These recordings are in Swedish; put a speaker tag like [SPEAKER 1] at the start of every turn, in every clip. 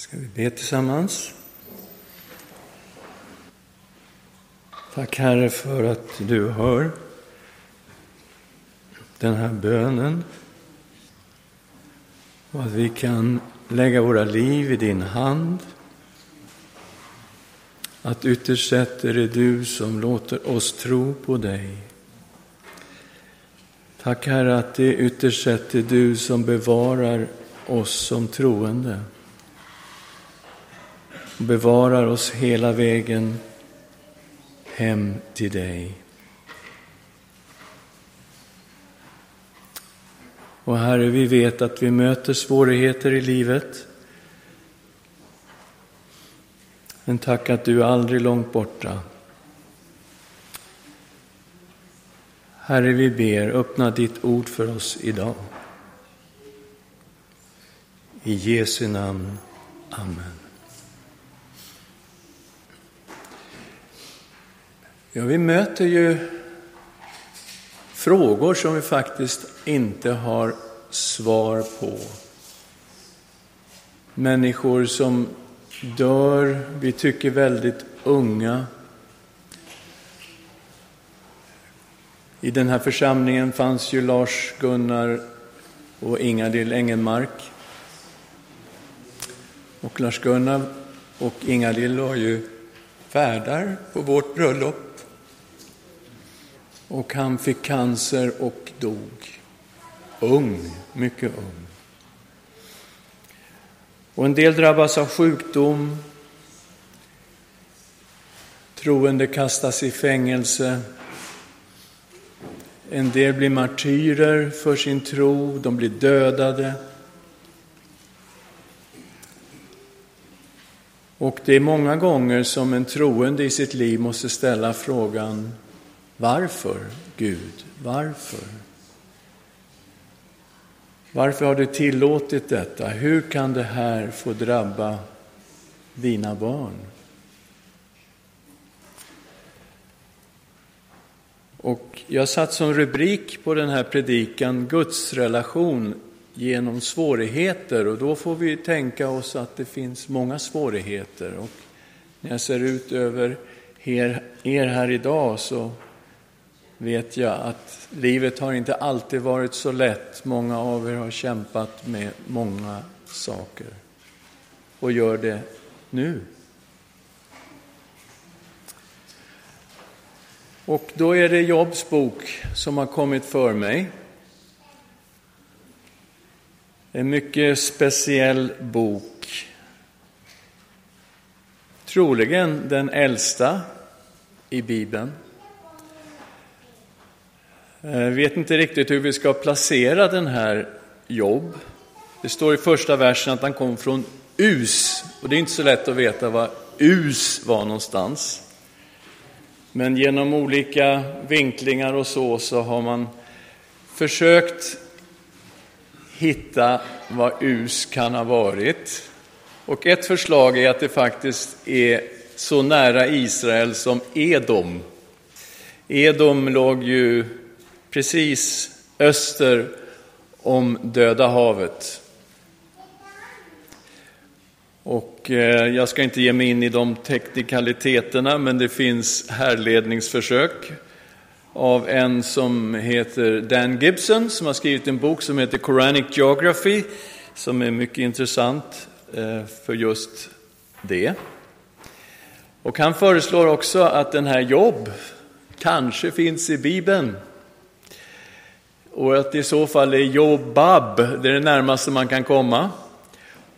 [SPEAKER 1] Ska vi be tillsammans? Tack Herre för att du hör den här bönen och att vi kan lägga våra liv i din hand. Att ytterst sett är det du som låter oss tro på dig. Tack Herre att det ytterst sett är du som bevarar oss som troende. Och bevarar oss hela vägen hem till dig. Och Herre, vi vet att vi möter svårigheter i livet. Men tack att du är aldrig långt borta. Herre, vi ber, öppna ditt ord för oss idag. I Jesu namn. Amen. Ja, vi möter ju frågor som vi faktiskt inte har svar på. Människor som dör, vi tycker väldigt unga. I den här församlingen fanns ju Lars Gunnar och Ingalill Engelmark. Och Lars-Gunnar och Ingalill var ju värdar på vårt bröllop. Och han fick cancer och dog. Ung, mycket ung. Och en del drabbas av sjukdom. Troende kastas i fängelse. En del blir martyrer för sin tro, de blir dödade. Och det är många gånger som en troende i sitt liv måste ställa frågan varför, Gud? Varför? Varför har du tillåtit detta? Hur kan det här få drabba dina barn? Och jag satt som rubrik på den här predikan Guds relation genom svårigheter och då får vi tänka oss att det finns många svårigheter. Och när jag ser ut över er, er här idag så vet jag att livet har inte alltid varit så lätt. Många av er har kämpat med många saker och gör det nu. Och då är det Jobs bok som har kommit för mig. En mycket speciell bok. Troligen den äldsta i Bibeln. Jag vet inte riktigt hur vi ska placera den här Jobb. Det står i första versen att han kom från Us, och det är inte så lätt att veta var Us var någonstans. Men genom olika vinklingar och så, så har man försökt hitta vad Us kan ha varit. Och ett förslag är att det faktiskt är så nära Israel som Edom. Edom låg ju precis öster om Döda havet. Och eh, jag ska inte ge mig in i de teknikaliteterna, men det finns härledningsförsök av en som heter Dan Gibson, som har skrivit en bok som heter Quranic Geography, som är mycket intressant eh, för just det. Och han föreslår också att den här jobb kanske finns i Bibeln. Och att det i så fall är Jobab, det är det närmaste man kan komma.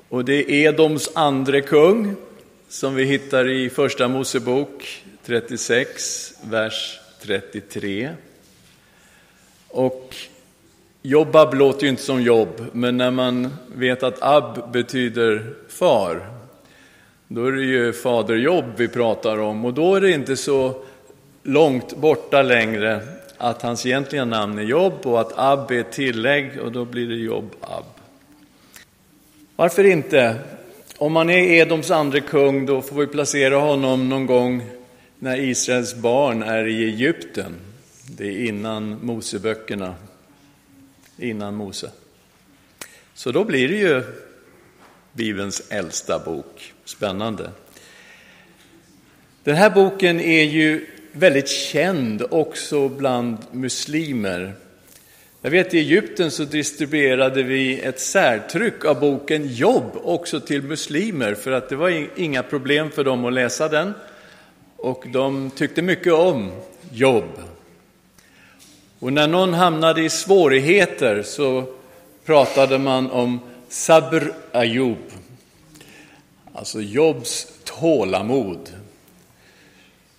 [SPEAKER 1] Och det är Edoms andre kung, som vi hittar i Första Mosebok 36, vers 33. Och Jobab låter ju inte som jobb, men när man vet att Ab betyder far, då är det ju faderjobb vi pratar om och då är det inte så långt borta längre att hans egentliga namn är Jobb och att Ab är ett tillägg och då blir det Jobb Ab. Varför inte? Om man är Edoms andre kung, då får vi placera honom någon gång när Israels barn är i Egypten. Det är innan Moseböckerna, innan Mose. Så då blir det ju Bibelns äldsta bok. Spännande. Den här boken är ju väldigt känd också bland muslimer. Jag vet i Egypten så distribuerade vi ett särtryck av boken Jobb också till muslimer för att det var inga problem för dem att läsa den. Och de tyckte mycket om Jobb. Och när någon hamnade i svårigheter så pratade man om Sabr Ayub, alltså Jobs tålamod.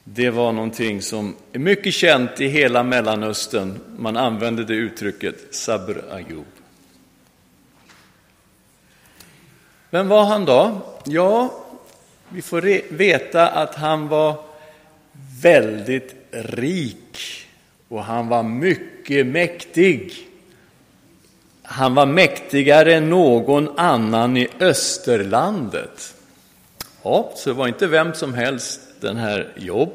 [SPEAKER 1] Det var någonting som är mycket känt i hela Mellanöstern. Man använde det uttrycket Sabr Ayub. Vem var han då? Ja, vi får veta att han var väldigt rik och han var mycket mäktig. Han var mäktigare än någon annan i Österlandet. Ja, så det var inte vem som helst den här Jobb.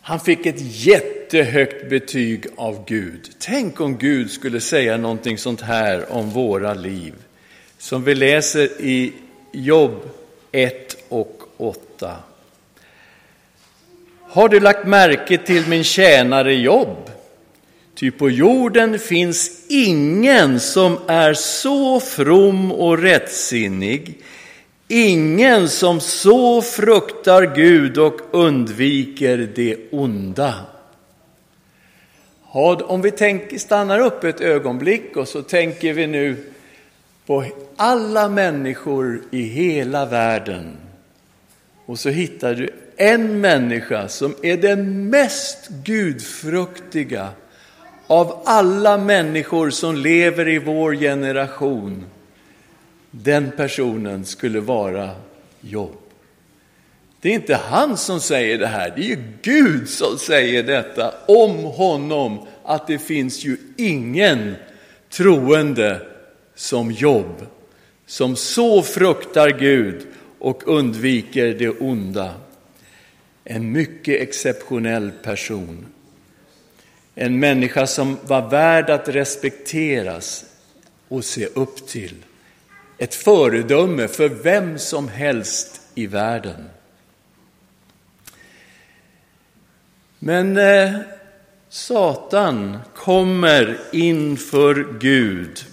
[SPEAKER 1] Han fick ett jättehögt betyg av Gud. Tänk om Gud skulle säga någonting sånt här om våra liv. Som vi läser i Jobb 1 och 8. Har du lagt märke till min tjänare Jobb? Ty på jorden finns ingen som är så from och rättsinnig, ingen som så fruktar Gud och undviker det onda. Om vi tänker, stannar upp ett ögonblick och så tänker vi nu på alla människor i hela världen. Och så hittar du en människa som är den mest gudfruktiga av alla människor som lever i vår generation, den personen skulle vara Jobb. Det är inte han som säger det här, det är ju Gud som säger detta om honom, att det finns ju ingen troende som Jobb, som så fruktar Gud och undviker det onda. En mycket exceptionell person. En människa som var värd att respekteras och se upp till. Ett föredöme för vem som helst i världen. Men eh, Satan kommer inför Gud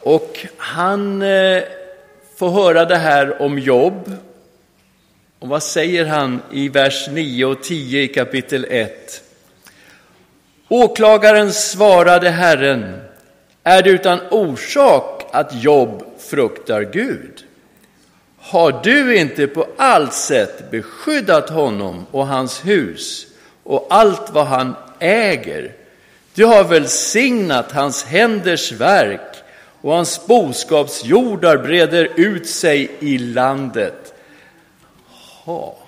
[SPEAKER 1] och han eh, får höra det här om jobb. Och vad säger han i vers 9 och 10 i kapitel 1? Åklagaren svarade Herren, är det utan orsak att Jobb fruktar Gud? Har du inte på allt sätt beskyddat honom och hans hus och allt vad han äger? Du har välsignat hans händers verk och hans boskapsjordar breder ut sig i landet. Ha.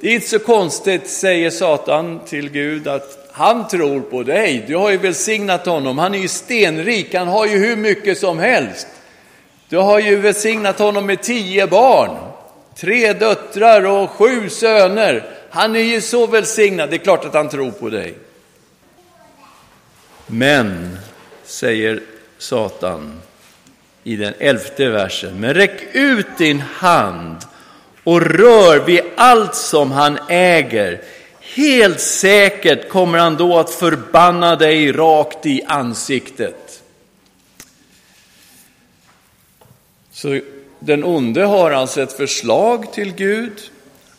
[SPEAKER 1] Det är inte så konstigt, säger Satan till Gud, att han tror på dig. Du har ju välsignat honom. Han är ju stenrik. Han har ju hur mycket som helst. Du har ju välsignat honom med tio barn, tre döttrar och sju söner. Han är ju så välsignad. Det är klart att han tror på dig. Men, säger Satan i den elfte versen, men räck ut din hand och rör vid allt som han äger Helt säkert kommer han då att förbanna dig rakt i ansiktet. Så den onde har alltså ett förslag till Gud.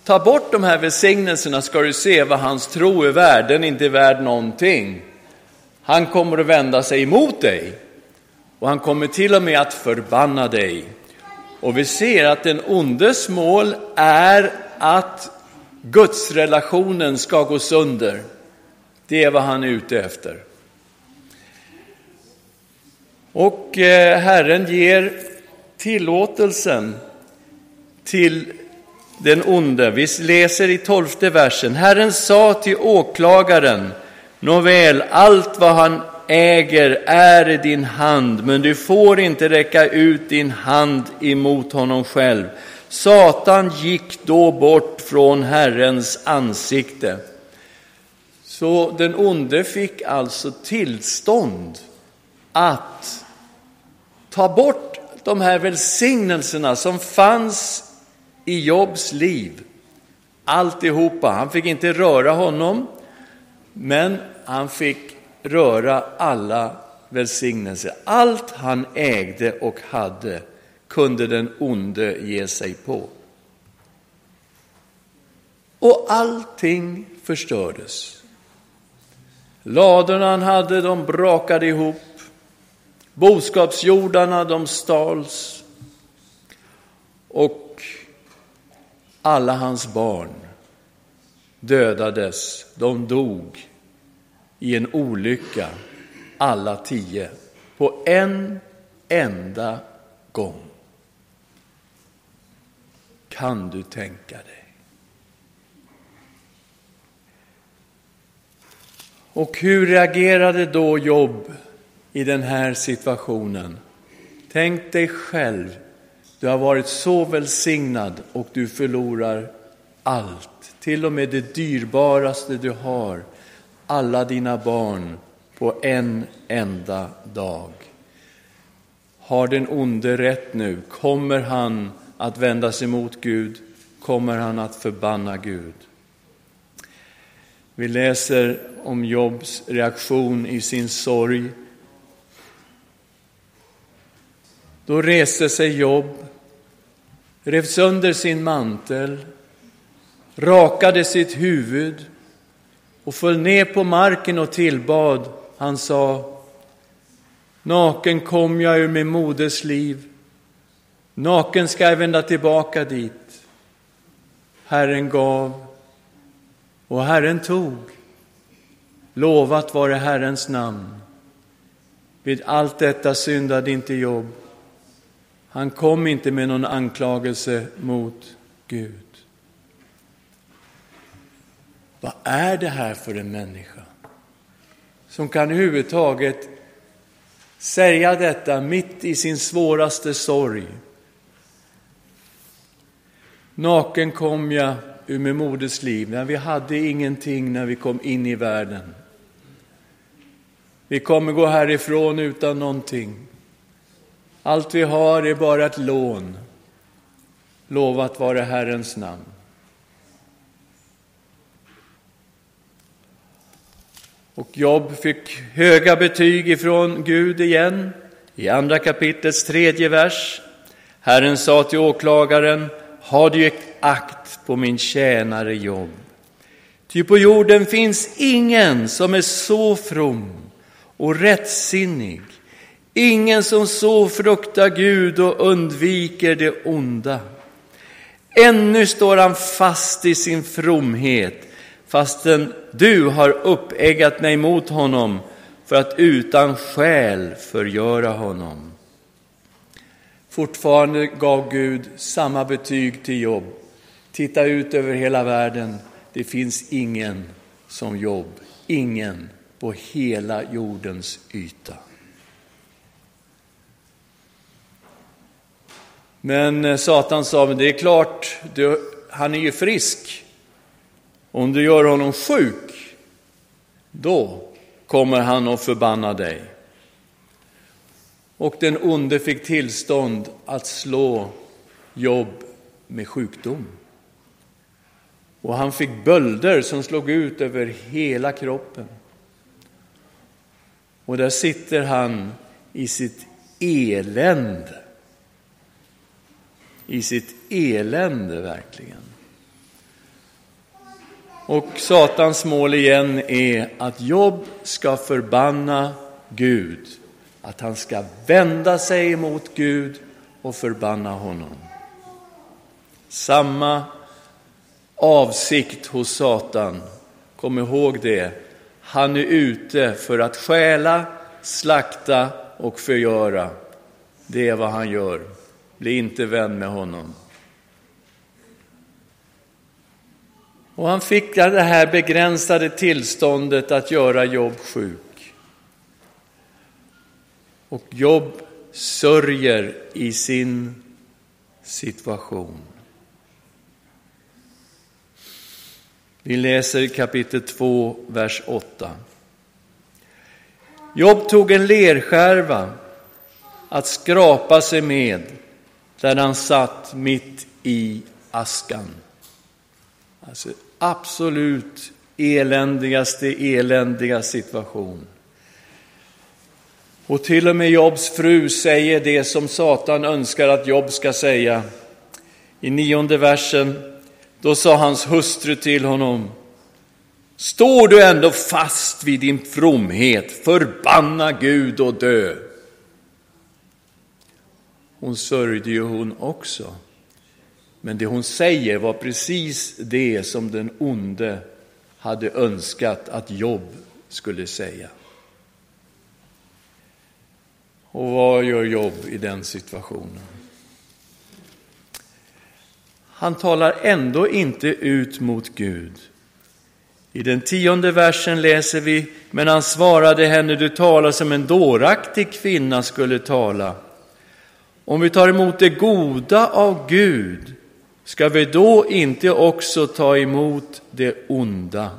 [SPEAKER 1] Ta bort de här välsignelserna ska du se vad hans tro är värd. Den är inte värd någonting. Han kommer att vända sig emot dig och han kommer till och med att förbanna dig. Och vi ser att den ondes mål är att Gudsrelationen ska gå sönder. Det är vad han är ute efter. Och eh, Herren ger tillåtelsen till den onde. Vi läser i tolfte versen. Herren sa till åklagaren, nåväl, allt vad han äger är i din hand, men du får inte räcka ut din hand emot honom själv. Satan gick då bort från Herrens ansikte. Så den onde fick alltså tillstånd att ta bort de här välsignelserna som fanns i Jobs liv. Alltihopa. Han fick inte röra honom, men han fick röra alla välsignelser. Allt han ägde och hade kunde den onde ge sig på. Och allting förstördes. Ladorna han hade, de brakade ihop. Boskapsjordarna, de stals. Och alla hans barn dödades, de dog i en olycka, alla tio, på en enda gång. Kan du tänka dig? Och hur reagerade då Jobb i den här situationen? Tänk dig själv, du har varit så välsignad och du förlorar allt, till och med det dyrbaraste du har, alla dina barn på en enda dag. Har den onde rätt nu? Kommer han att vända sig mot Gud? Kommer han att förbanna Gud? Vi läser om Jobs reaktion i sin sorg. Då reste sig Job, rev sönder sin mantel, rakade sitt huvud och föll ner på marken och tillbad. Han sa, naken kom jag ur min moders liv, naken ska jag vända tillbaka dit. Herren gav och Herren tog. Lovat vare Herrens namn. Vid allt detta syndade inte Jobb. Han kom inte med någon anklagelse mot Gud. Vad är det här för en människa som kan överhuvudtaget säga detta mitt i sin svåraste sorg? Naken kom jag ur min moders liv, men vi hade ingenting när vi kom in i världen. Vi kommer gå härifrån utan någonting. Allt vi har är bara ett lån. Lovat vare Herrens namn. Och Jobb fick höga betyg ifrån Gud igen. I andra kapitlets tredje vers. Herren sa till åklagaren, har du akt på min tjänare Jobb. Ty på jorden finns ingen som är så from och rättsinnig, ingen som så fruktar Gud och undviker det onda. Ännu står han fast i sin fromhet, fastän du har uppeggat mig mot honom för att utan skäl förgöra honom. Fortfarande gav Gud samma betyg till Jobb. Titta ut över hela världen. Det finns ingen som Jobb. Ingen på hela jordens yta. Men eh, Satan sa, men det är klart, du, han är ju frisk. Om du gör honom sjuk, då kommer han att förbanna dig. Och den onde fick tillstånd att slå Jobb med sjukdom. Och han fick bölder som slog ut över hela kroppen. Och där sitter han i sitt elände. I sitt elände, verkligen. Och Satans mål igen är att Jobb ska förbanna Gud att han ska vända sig mot Gud och förbanna honom. Samma avsikt hos Satan, kom ihåg det. Han är ute för att stjäla, slakta och förgöra. Det är vad han gör. Bli inte vän med honom. Och han fick det här begränsade tillståndet att göra Jobb sjuk. Och Jobb sörjer i sin situation. Vi läser kapitel 2, vers 8. Jobb tog en lerskärva att skrapa sig med där han satt mitt i askan. Alltså absolut eländigaste eländiga situation. Och till och med Jobs fru säger det som Satan önskar att Job ska säga. I nionde versen, då sa hans hustru till honom, Står du ändå fast vid din fromhet, förbanna Gud och dö. Hon sörjde ju hon också. Men det hon säger var precis det som den onde hade önskat att Job skulle säga. Och vad gör Jobb i den situationen? Han talar ändå inte ut mot Gud. I den tionde versen läser vi, men han svarade henne, du talar som en dåraktig kvinna skulle tala. Om vi tar emot det goda av Gud, ska vi då inte också ta emot det onda?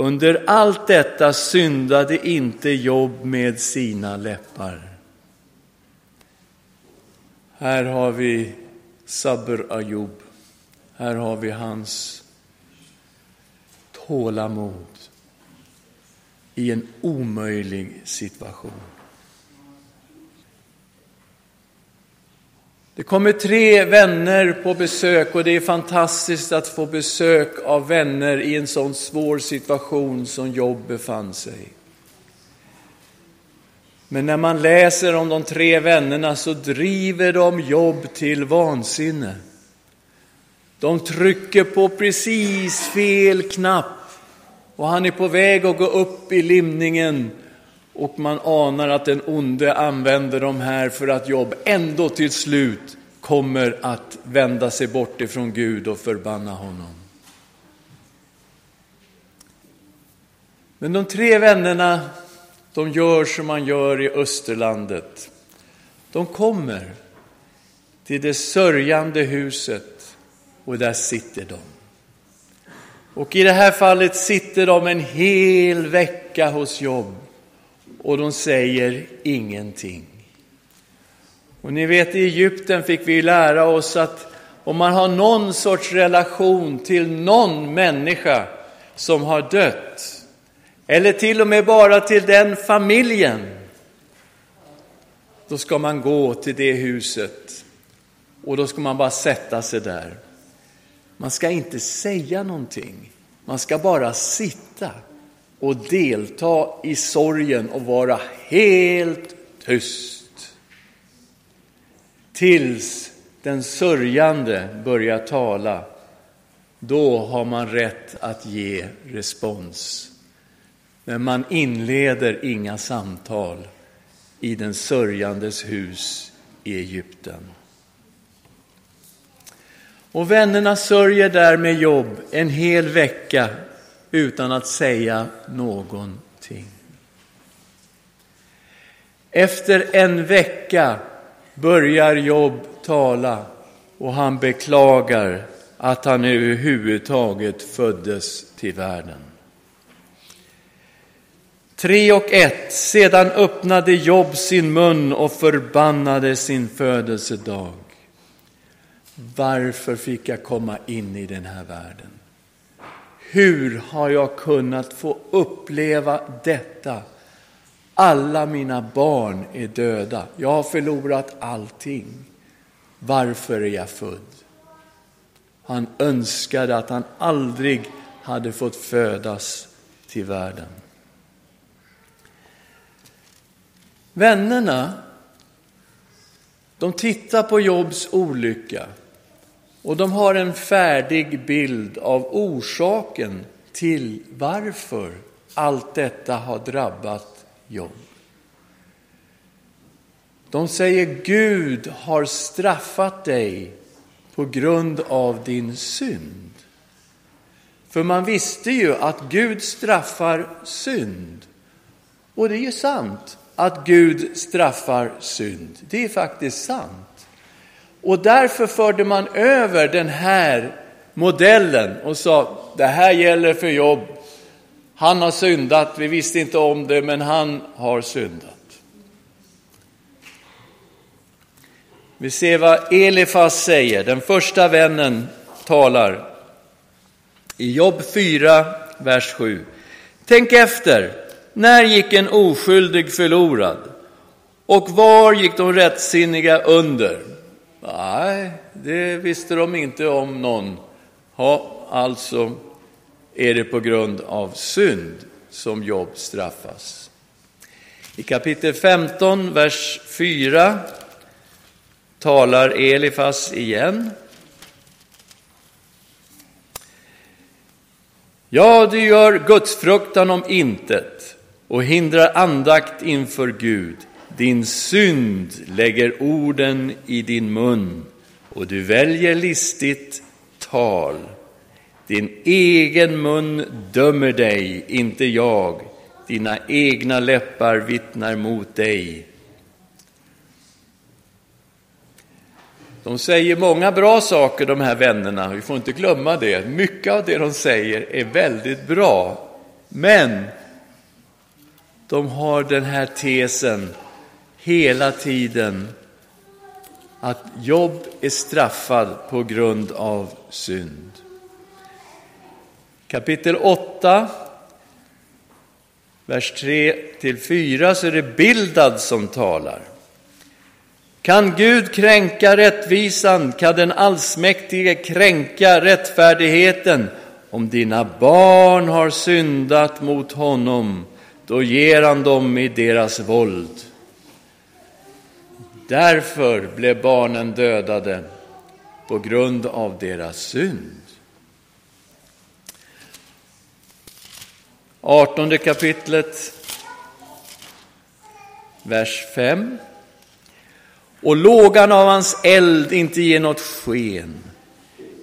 [SPEAKER 1] Under allt detta syndade inte Jobb med sina läppar. Här har vi Sabr Ayub. Här har vi hans tålamod i en omöjlig situation. Det kommer tre vänner på besök och det är fantastiskt att få besök av vänner i en sån svår situation som Jobb befann sig. Men när man läser om de tre vännerna så driver de Jobb till vansinne. De trycker på precis fel knapp och han är på väg att gå upp i limningen och man anar att den onde använder de här för att Jobb ändå till slut kommer att vända sig bort ifrån Gud och förbanna honom. Men de tre vännerna, de gör som man gör i Österlandet. De kommer till det sörjande huset och där sitter de. Och i det här fallet sitter de en hel vecka hos jobb och de säger ingenting. Och ni vet i Egypten fick vi lära oss att om man har någon sorts relation till någon människa som har dött, eller till och med bara till den familjen, då ska man gå till det huset och då ska man bara sätta sig där. Man ska inte säga någonting, man ska bara sitta och delta i sorgen och vara helt tyst. Tills den sörjande börjar tala, då har man rätt att ge respons. Men man inleder inga samtal i den sörjandes hus i Egypten. Och vännerna sörjer där med jobb en hel vecka utan att säga någonting. Efter en vecka börjar Jobb tala och han beklagar att han överhuvudtaget föddes till världen. Tre och ett. Sedan öppnade Jobb sin mun och förbannade sin födelsedag. Varför fick jag komma in i den här världen? Hur har jag kunnat få uppleva detta? Alla mina barn är döda. Jag har förlorat allting. Varför är jag född? Han önskade att han aldrig hade fått födas till världen. Vännerna, de tittar på Jobs olycka och de har en färdig bild av orsaken till varför allt detta har drabbat Job. De säger Gud har straffat dig på grund av din synd. För man visste ju att Gud straffar synd. Och det är ju sant att Gud straffar synd. Det är faktiskt sant. Och därför förde man över den här modellen och sa, det här gäller för jobb. Han har syndat, vi visste inte om det, men han har syndat. Vi ser vad Elifas säger, den första vännen talar. I Jobb 4, vers 7. Tänk efter, när gick en oskyldig förlorad? Och var gick de rättsinniga under? Nej, det visste de inte om någon. Ha, alltså är det på grund av synd som Jobb straffas. I kapitel 15, vers 4 talar Elifas igen. Ja, du gör gudsfruktan om intet och hindrar andakt inför Gud. Din synd lägger orden i din mun och du väljer listigt tal. Din egen mun dömer dig, inte jag. Dina egna läppar vittnar mot dig. De säger många bra saker, de här vännerna. Vi får inte glömma det. Mycket av det de säger är väldigt bra. Men de har den här tesen hela tiden att Jobb är straffad på grund av synd. Kapitel 8, vers 3 4 så är det Bildad som talar. Kan Gud kränka rättvisan, kan den allsmäktige kränka rättfärdigheten. Om dina barn har syndat mot honom, då ger han dem i deras våld. Därför blev barnen dödade på grund av deras synd. 18 kapitlet, vers 5 och lågan av hans eld inte ger något sken.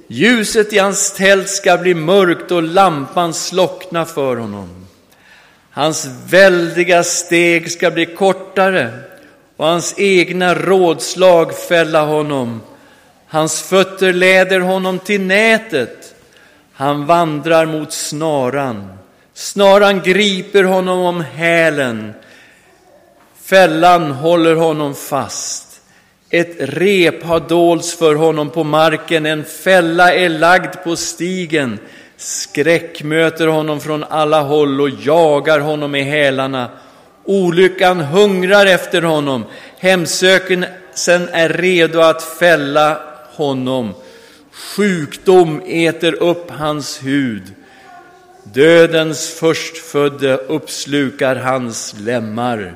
[SPEAKER 1] Ljuset i hans tält ska bli mörkt och lampan slockna för honom. Hans väldiga steg ska bli kortare och hans egna rådslag fälla honom. Hans fötter leder honom till nätet. Han vandrar mot snaran. Snaran griper honom om hälen. Fällan håller honom fast. Ett rep har dolts för honom på marken, en fälla är lagd på stigen. Skräck möter honom från alla håll och jagar honom i hälarna. Olyckan hungrar efter honom, hemsökelsen är redo att fälla honom. Sjukdom äter upp hans hud. Dödens förstfödde uppslukar hans lemmar.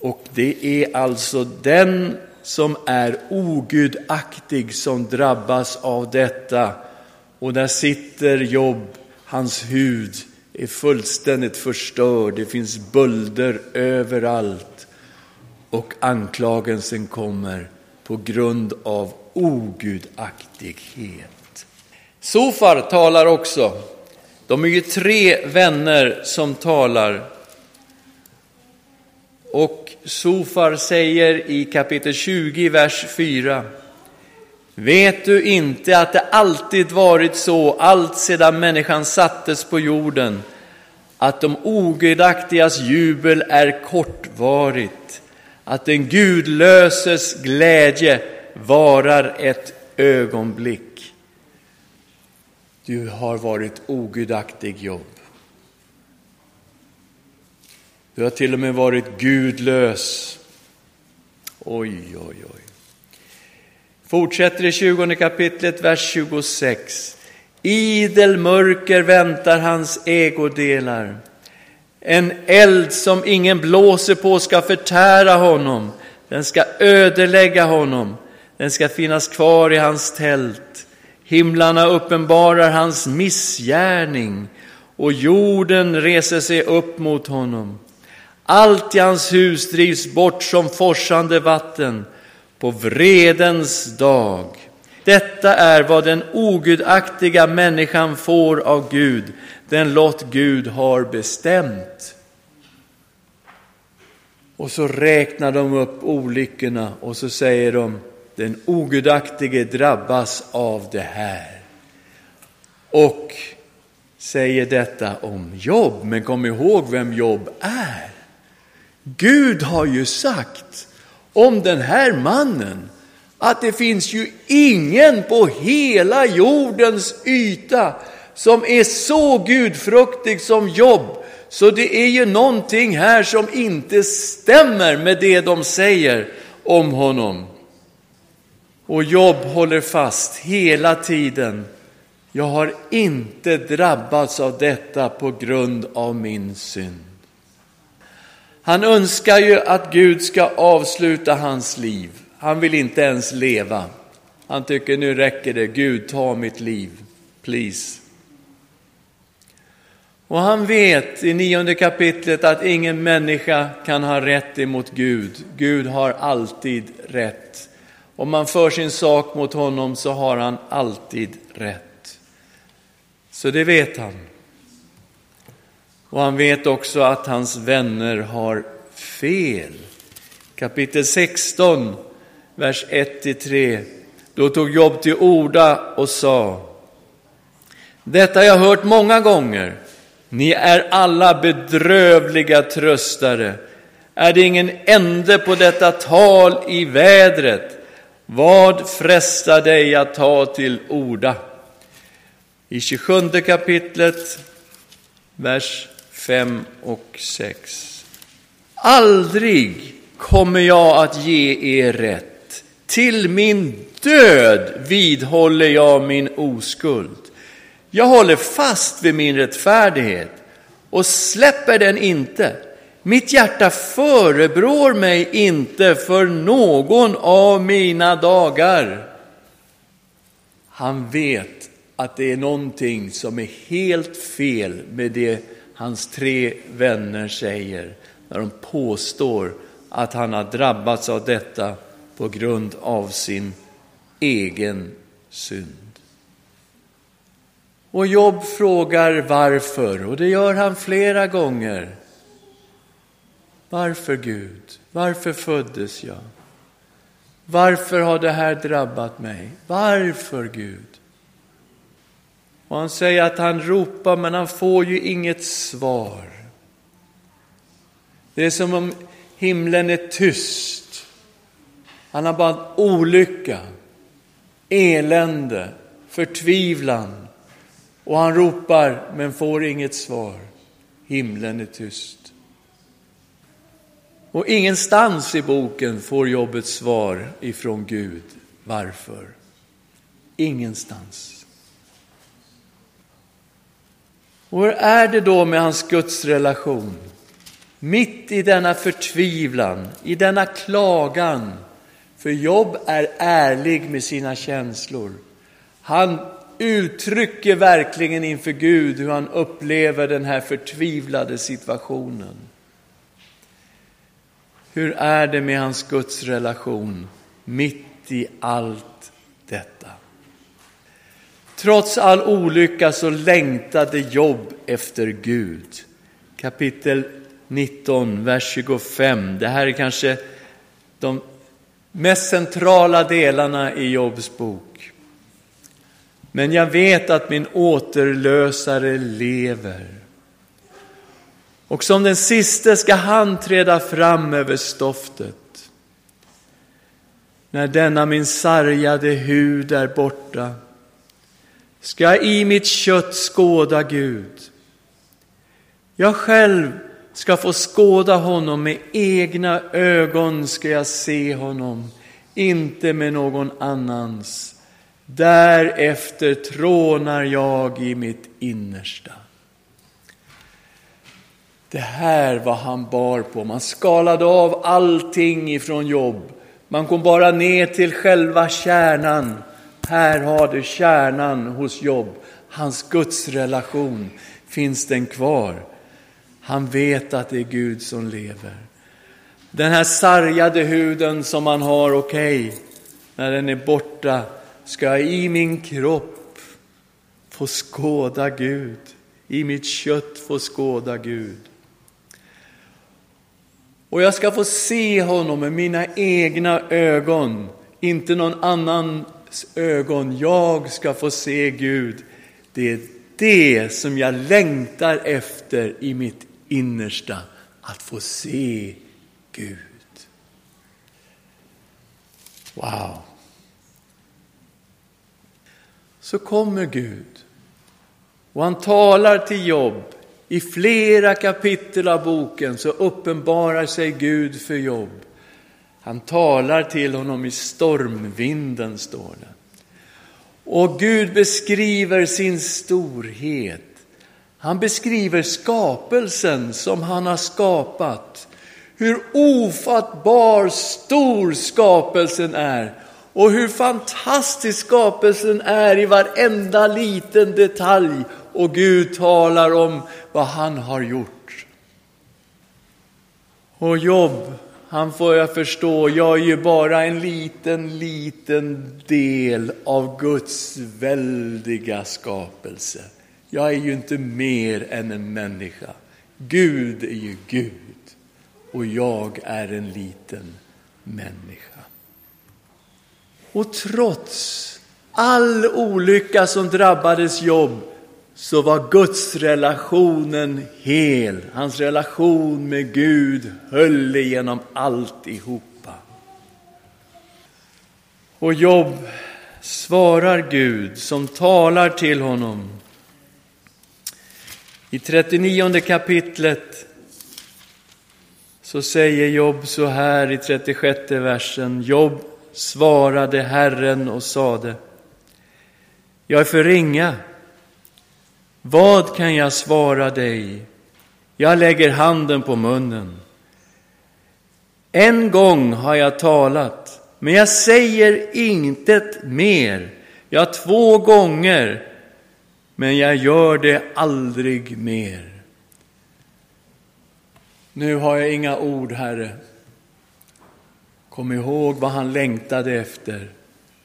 [SPEAKER 1] Och det är alltså den som är ogudaktig som drabbas av detta. Och där sitter Jobb, hans hud är fullständigt förstörd, det finns bölder överallt. Och anklagelsen kommer på grund av ogudaktighet. Sofar talar också. De är ju tre vänner som talar. Och Sofar säger i kapitel 20, vers 4. Vet du inte att det alltid varit så, allt sedan människan sattes på jorden, att de ogudaktigas jubel är kortvarigt, att den gudlöses glädje varar ett ögonblick. Du har varit ogudaktig jobb. Du har till och med varit gudlös. Oj, oj, oj. Fortsätter i 20 kapitlet, vers 26. Idel mörker väntar hans ägodelar. En eld som ingen blåser på ska förtära honom. Den ska ödelägga honom. Den ska finnas kvar i hans tält. Himlarna uppenbarar hans missgärning och jorden reser sig upp mot honom. Allt i hans hus drivs bort som forsande vatten på vredens dag. Detta är vad den ogudaktiga människan får av Gud, den lott Gud har bestämt. Och så räknar de upp olyckorna och så säger de, den ogudaktige drabbas av det här. Och säger detta om Jobb, men kom ihåg vem Jobb är. Gud har ju sagt, om den här mannen att det finns ju ingen på hela jordens yta som är så gudfruktig som Jobb. Så det är ju någonting här som inte stämmer med det de säger om honom. Och Jobb håller fast hela tiden. Jag har inte drabbats av detta på grund av min synd. Han önskar ju att Gud ska avsluta hans liv. Han vill inte ens leva. Han tycker nu räcker det, Gud ta mitt liv, please. Och han vet i nionde kapitlet att ingen människa kan ha rätt emot Gud. Gud har alltid rätt. Om man för sin sak mot honom så har han alltid rätt. Så det vet han. Och han vet också att hans vänner har fel. Kapitel 16, vers 1-3. Då tog Job till orda och sa Detta har jag hört många gånger. Ni är alla bedrövliga tröstare. Är det ingen ände på detta tal i vädret? Vad frestar dig att ta till orda? I 27 kapitlet, vers 5 och 6. Aldrig kommer jag att ge er rätt. Till min död vidhåller jag min oskuld. Jag håller fast vid min rättfärdighet och släpper den inte. Mitt hjärta förebrår mig inte för någon av mina dagar. Han vet att det är någonting som är helt fel med det hans tre vänner säger när de påstår att han har drabbats av detta på grund av sin egen synd. Och Jobb frågar varför, och det gör han flera gånger. Varför Gud? Varför föddes jag? Varför har det här drabbat mig? Varför Gud? Och han säger att han ropar men han får ju inget svar. Det är som om himlen är tyst. Han har bara olycka, elände, förtvivlan. Och han ropar men får inget svar. Himlen är tyst. Och ingenstans i boken får jobbet svar ifrån Gud. Varför? Ingenstans. Och hur är det då med hans gudsrelation? Mitt i denna förtvivlan, i denna klagan, för Jobb är ärlig med sina känslor. Han uttrycker verkligen inför Gud hur han upplever den här förtvivlade situationen. Hur är det med hans gudsrelation mitt i allt detta? Trots all olycka så längtade Jobb efter Gud. Kapitel 19, vers 25. Det här är kanske de mest centrala delarna i Jobs bok. Men jag vet att min återlösare lever. Och som den siste ska han träda fram över stoftet. När denna min sargade hud är borta ska jag i mitt kött skåda Gud. Jag själv ska få skåda honom med egna ögon ska jag se honom, inte med någon annans. Därefter trånar jag i mitt innersta. Det här var han bar på. Man skalade av allting ifrån jobb. Man kom bara ner till själva kärnan. Här har du kärnan hos jobb. Hans gudsrelation, finns den kvar? Han vet att det är Gud som lever. Den här sargade huden som man har, okej, okay, när den är borta ska jag i min kropp få skåda Gud. I mitt kött få skåda Gud. Och jag ska få se honom med mina egna ögon, inte någon annan ögon. Jag ska få se Gud. Det är det som jag längtar efter i mitt innersta, att få se Gud. Wow! Så kommer Gud och han talar till Jobb. I flera kapitel av boken så uppenbarar sig Gud för Jobb. Han talar till honom i stormvinden, står det. Och Gud beskriver sin storhet. Han beskriver skapelsen som han har skapat. Hur ofattbar stor skapelsen är och hur fantastisk skapelsen är i varenda liten detalj. Och Gud talar om vad han har gjort. Och Jobb, han får jag förstå, jag är ju bara en liten, liten del av Guds väldiga skapelse. Jag är ju inte mer än en människa. Gud är ju Gud och jag är en liten människa. Och trots all olycka som drabbades Jobb så var Guds relationen hel. Hans relation med Gud höll igenom alltihopa. Och Jobb svarar Gud som talar till honom. I 39 kapitlet så säger Jobb så här i 36 versen. Jobb svarade Herren och sade Jag är för ringa. Vad kan jag svara dig? Jag lägger handen på munnen. En gång har jag talat, men jag säger intet mer. Ja, två gånger, men jag gör det aldrig mer. Nu har jag inga ord, Herre. Kom ihåg vad han längtade efter,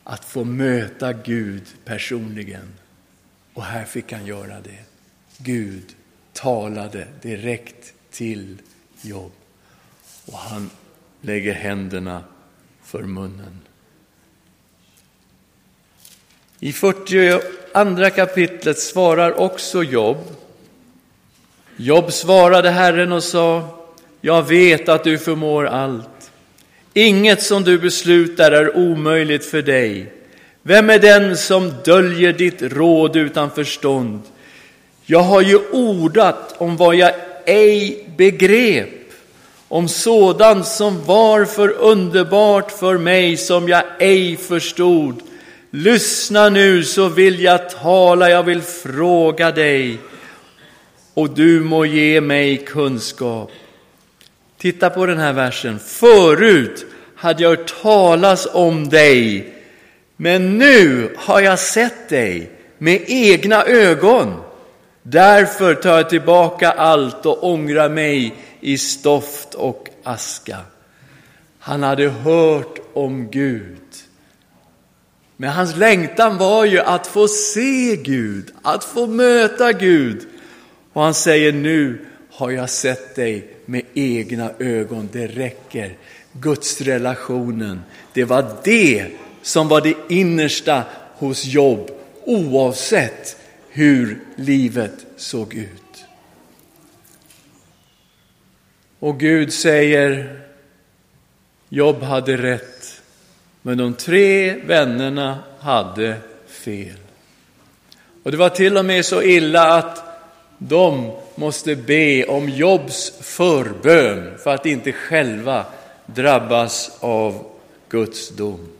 [SPEAKER 1] att få möta Gud personligen. Och här fick han göra det. Gud talade direkt till Job. och han lägger händerna för munnen. I 42 kapitlet svarar också Job. Job svarade Herren och sa, jag vet att du förmår allt. Inget som du beslutar är omöjligt för dig. Vem är den som döljer ditt råd utan förstånd? Jag har ju ordat om vad jag ej begrep, om sådant som var för underbart för mig som jag ej förstod. Lyssna nu så vill jag tala, jag vill fråga dig och du må ge mig kunskap. Titta på den här versen. Förut hade jag hört talas om dig, men nu har jag sett dig med egna ögon. Därför tar jag tillbaka allt och ångrar mig i stoft och aska. Han hade hört om Gud. Men hans längtan var ju att få se Gud, att få möta Gud. Och han säger nu har jag sett dig med egna ögon. Det räcker. Guds relationen, det var det som var det innersta hos Jobb, oavsett hur livet såg ut. Och Gud säger, Jobb hade rätt, men de tre vännerna hade fel. Och det var till och med så illa att de måste be om Jobs förbön för att inte själva drabbas av Guds dom.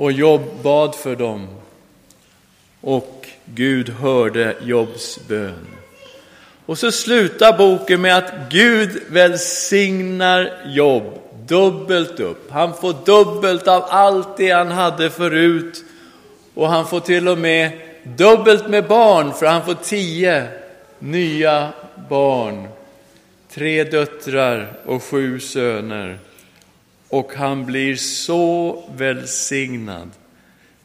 [SPEAKER 1] Och Job bad för dem och Gud hörde Jobs bön. Och så slutar boken med att Gud välsignar Job dubbelt upp. Han får dubbelt av allt det han hade förut och han får till och med dubbelt med barn för han får tio nya barn. Tre döttrar och sju söner. Och han blir så välsignad.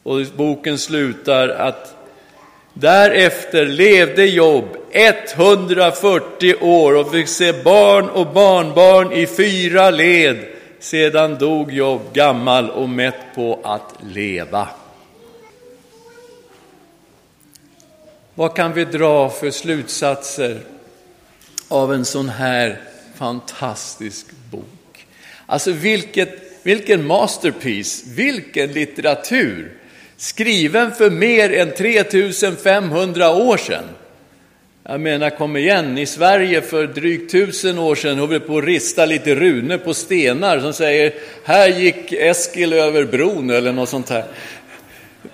[SPEAKER 1] Och boken slutar att Därefter levde Job 140 år och fick se barn och barnbarn i fyra led. Sedan dog Job gammal och mätt på att leva. Vad kan vi dra för slutsatser av en sån här fantastisk bok? Alltså vilket Vilken masterpiece, vilken litteratur! Skriven för mer än 3500 år sedan. Jag menar, kom igen, i Sverige för drygt tusen år sedan höll vi på att rista lite runor på stenar som säger här gick Eskil över bron eller något sånt här.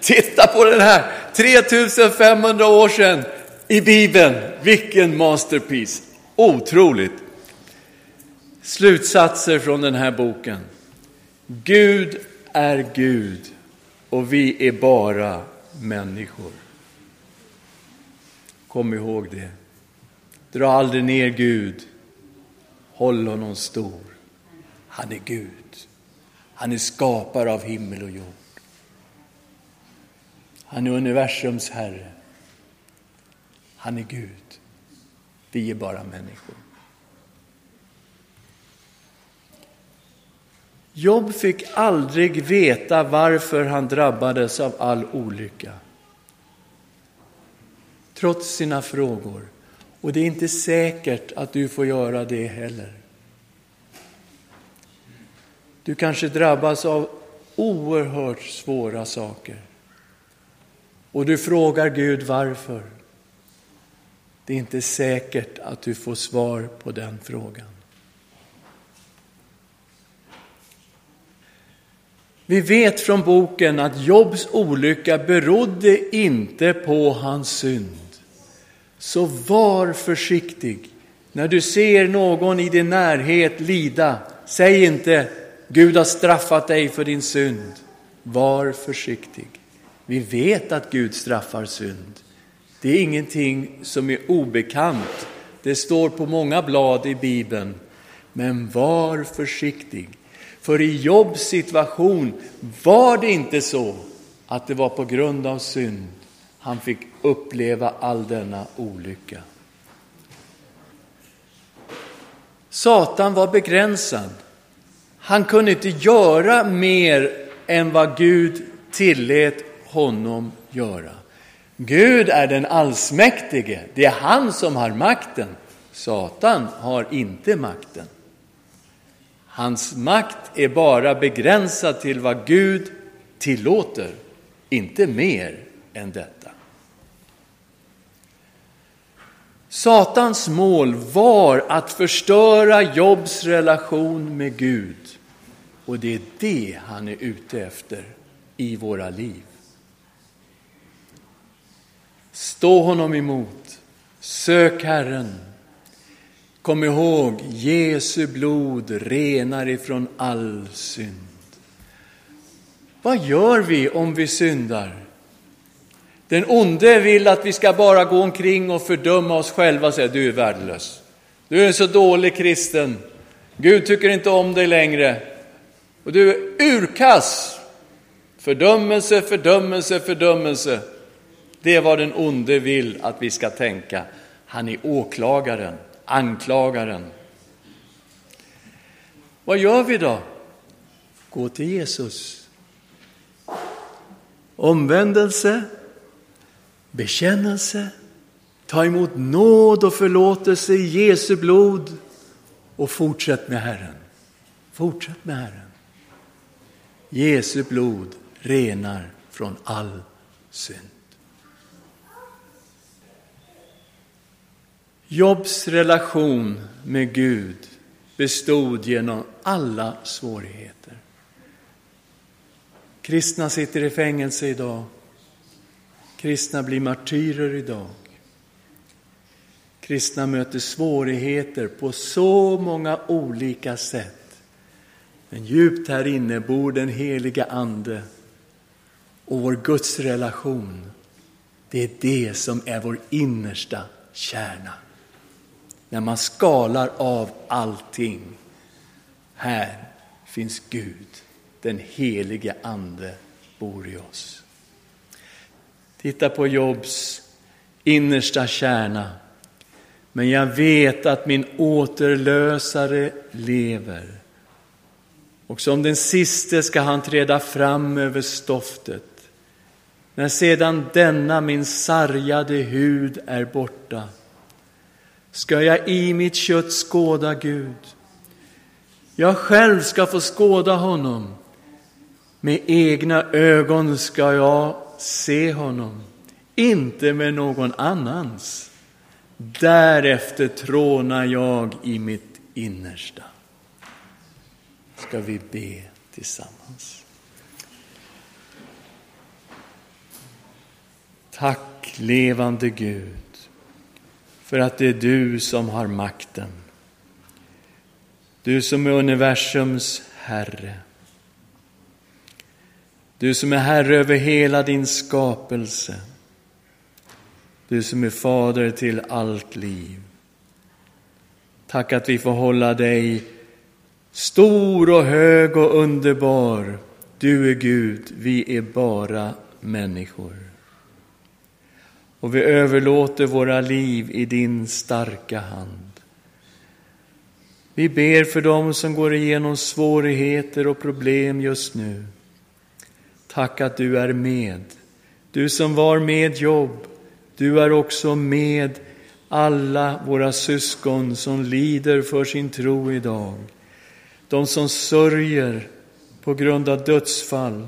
[SPEAKER 1] Titta på den här, 3500 år sedan i Bibeln. Vilken masterpiece! Otroligt! Slutsatser från den här boken. Gud är Gud och vi är bara människor. Kom ihåg det. Dra aldrig ner Gud. Håll honom stor. Han är Gud. Han är skapare av himmel och jord. Han är universums Herre. Han är Gud. Vi är bara människor. Jobb fick aldrig veta varför han drabbades av all olycka. Trots sina frågor. Och det är inte säkert att du får göra det heller. Du kanske drabbas av oerhört svåra saker. Och du frågar Gud varför. Det är inte säkert att du får svar på den frågan. Vi vet från boken att Jobs olycka berodde inte på hans synd. Så var försiktig. När du ser någon i din närhet lida, säg inte Gud har straffat dig för din synd. Var försiktig. Vi vet att Gud straffar synd. Det är ingenting som är obekant. Det står på många blad i Bibeln. Men var försiktig. För i Jobs situation var det inte så att det var på grund av synd han fick uppleva all denna olycka. Satan var begränsad. Han kunde inte göra mer än vad Gud tillät honom göra. Gud är den allsmäktige, det är han som har makten. Satan har inte makten. Hans makt är bara begränsad till vad Gud tillåter, inte mer än detta. Satans mål var att förstöra Jobs relation med Gud. Och det är det han är ute efter i våra liv. Stå honom emot. Sök Herren. Kom ihåg, Jesu blod renar ifrån all synd. Vad gör vi om vi syndar? Den onde vill att vi ska bara gå omkring och fördöma oss själva och säga du är värdelös. Du är en så dålig kristen. Gud tycker inte om dig längre. Och du är urkass. Fördömelse, fördömelse, fördömelse. Det är vad den onde vill att vi ska tänka. Han är åklagaren, anklagaren. Vad gör vi då? Gå till Jesus. Omvändelse, bekännelse, ta emot nåd och förlåtelse i Jesu blod och fortsätt med Herren. Fortsätt med Herren. Jesu blod renar från all synd. Jobs relation med Gud bestod genom alla svårigheter. Kristna sitter i fängelse idag. Kristna blir martyrer idag. Kristna möter svårigheter på så många olika sätt. Men djupt här inne bor den heliga Ande och vår Guds relation. Det är det som är vår innersta kärna när man skalar av allting. Här finns Gud, den helige Ande bor i oss. Titta på Jobs innersta kärna. Men jag vet att min återlösare lever. Och som den siste ska han träda fram över stoftet. När sedan denna min sargade hud är borta ska jag i mitt kött skåda Gud. Jag själv ska få skåda honom. Med egna ögon ska jag se honom, inte med någon annans. Därefter trånar jag i mitt innersta. Ska vi be tillsammans. Tack levande Gud för att det är du som har makten. Du som är universums Herre. Du som är Herre över hela din skapelse. Du som är Fader till allt liv. Tack att vi får hålla dig stor och hög och underbar. Du är Gud, vi är bara människor. Och vi överlåter våra liv i din starka hand. Vi ber för dem som går igenom svårigheter och problem just nu. Tack att du är med. Du som var med Jobb, du är också med alla våra syskon som lider för sin tro idag. De som sörjer på grund av dödsfall,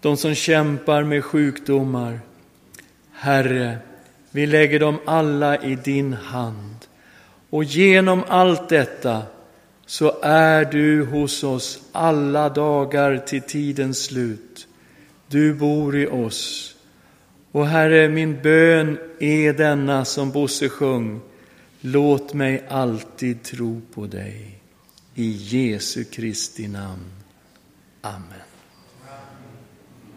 [SPEAKER 1] de som kämpar med sjukdomar. Herre, vi lägger dem alla i din hand. Och genom allt detta så är du hos oss alla dagar till tidens slut. Du bor i oss. Och Herre, min bön är denna som Bosse sjöng. Låt mig alltid tro på dig. I Jesu Kristi namn. Amen.